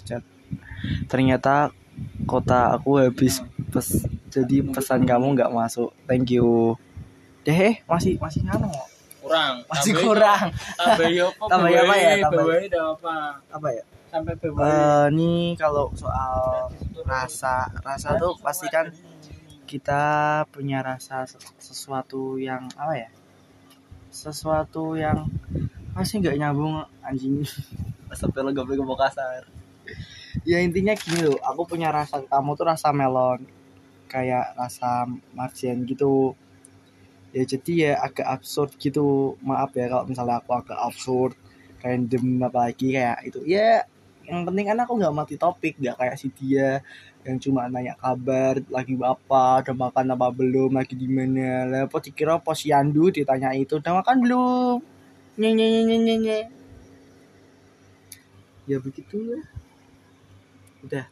Chat. Ternyata kota aku habis pes jadi pesan kamu nggak masuk. Thank you. Deh, eh, masih masih ngano. kurang Masih Tambahin- kurang. apa Tambahin apa ya? Tambahin. tambahin udah apa Apa ya? sampai bawah nih kalau soal rasa, rasa tuh pasti kan kita punya rasa ses- sesuatu yang apa ya? Sesuatu yang masih nggak nyambung anjing. Sampai lo goblok mau kasar. Ya intinya gini loh, aku punya rasa kamu tuh rasa melon, kayak rasa marcian gitu. Ya jadi ya agak absurd gitu. Maaf ya kalau misalnya aku agak absurd, random apalagi kayak itu. Ya yang penting kan aku nggak mati topik nggak kayak si dia yang cuma nanya kabar lagi apa udah makan apa belum lagi di mana lah apa dikira posyandu ditanya itu udah makan belum nye nye nye nye nye ya begitu ya udah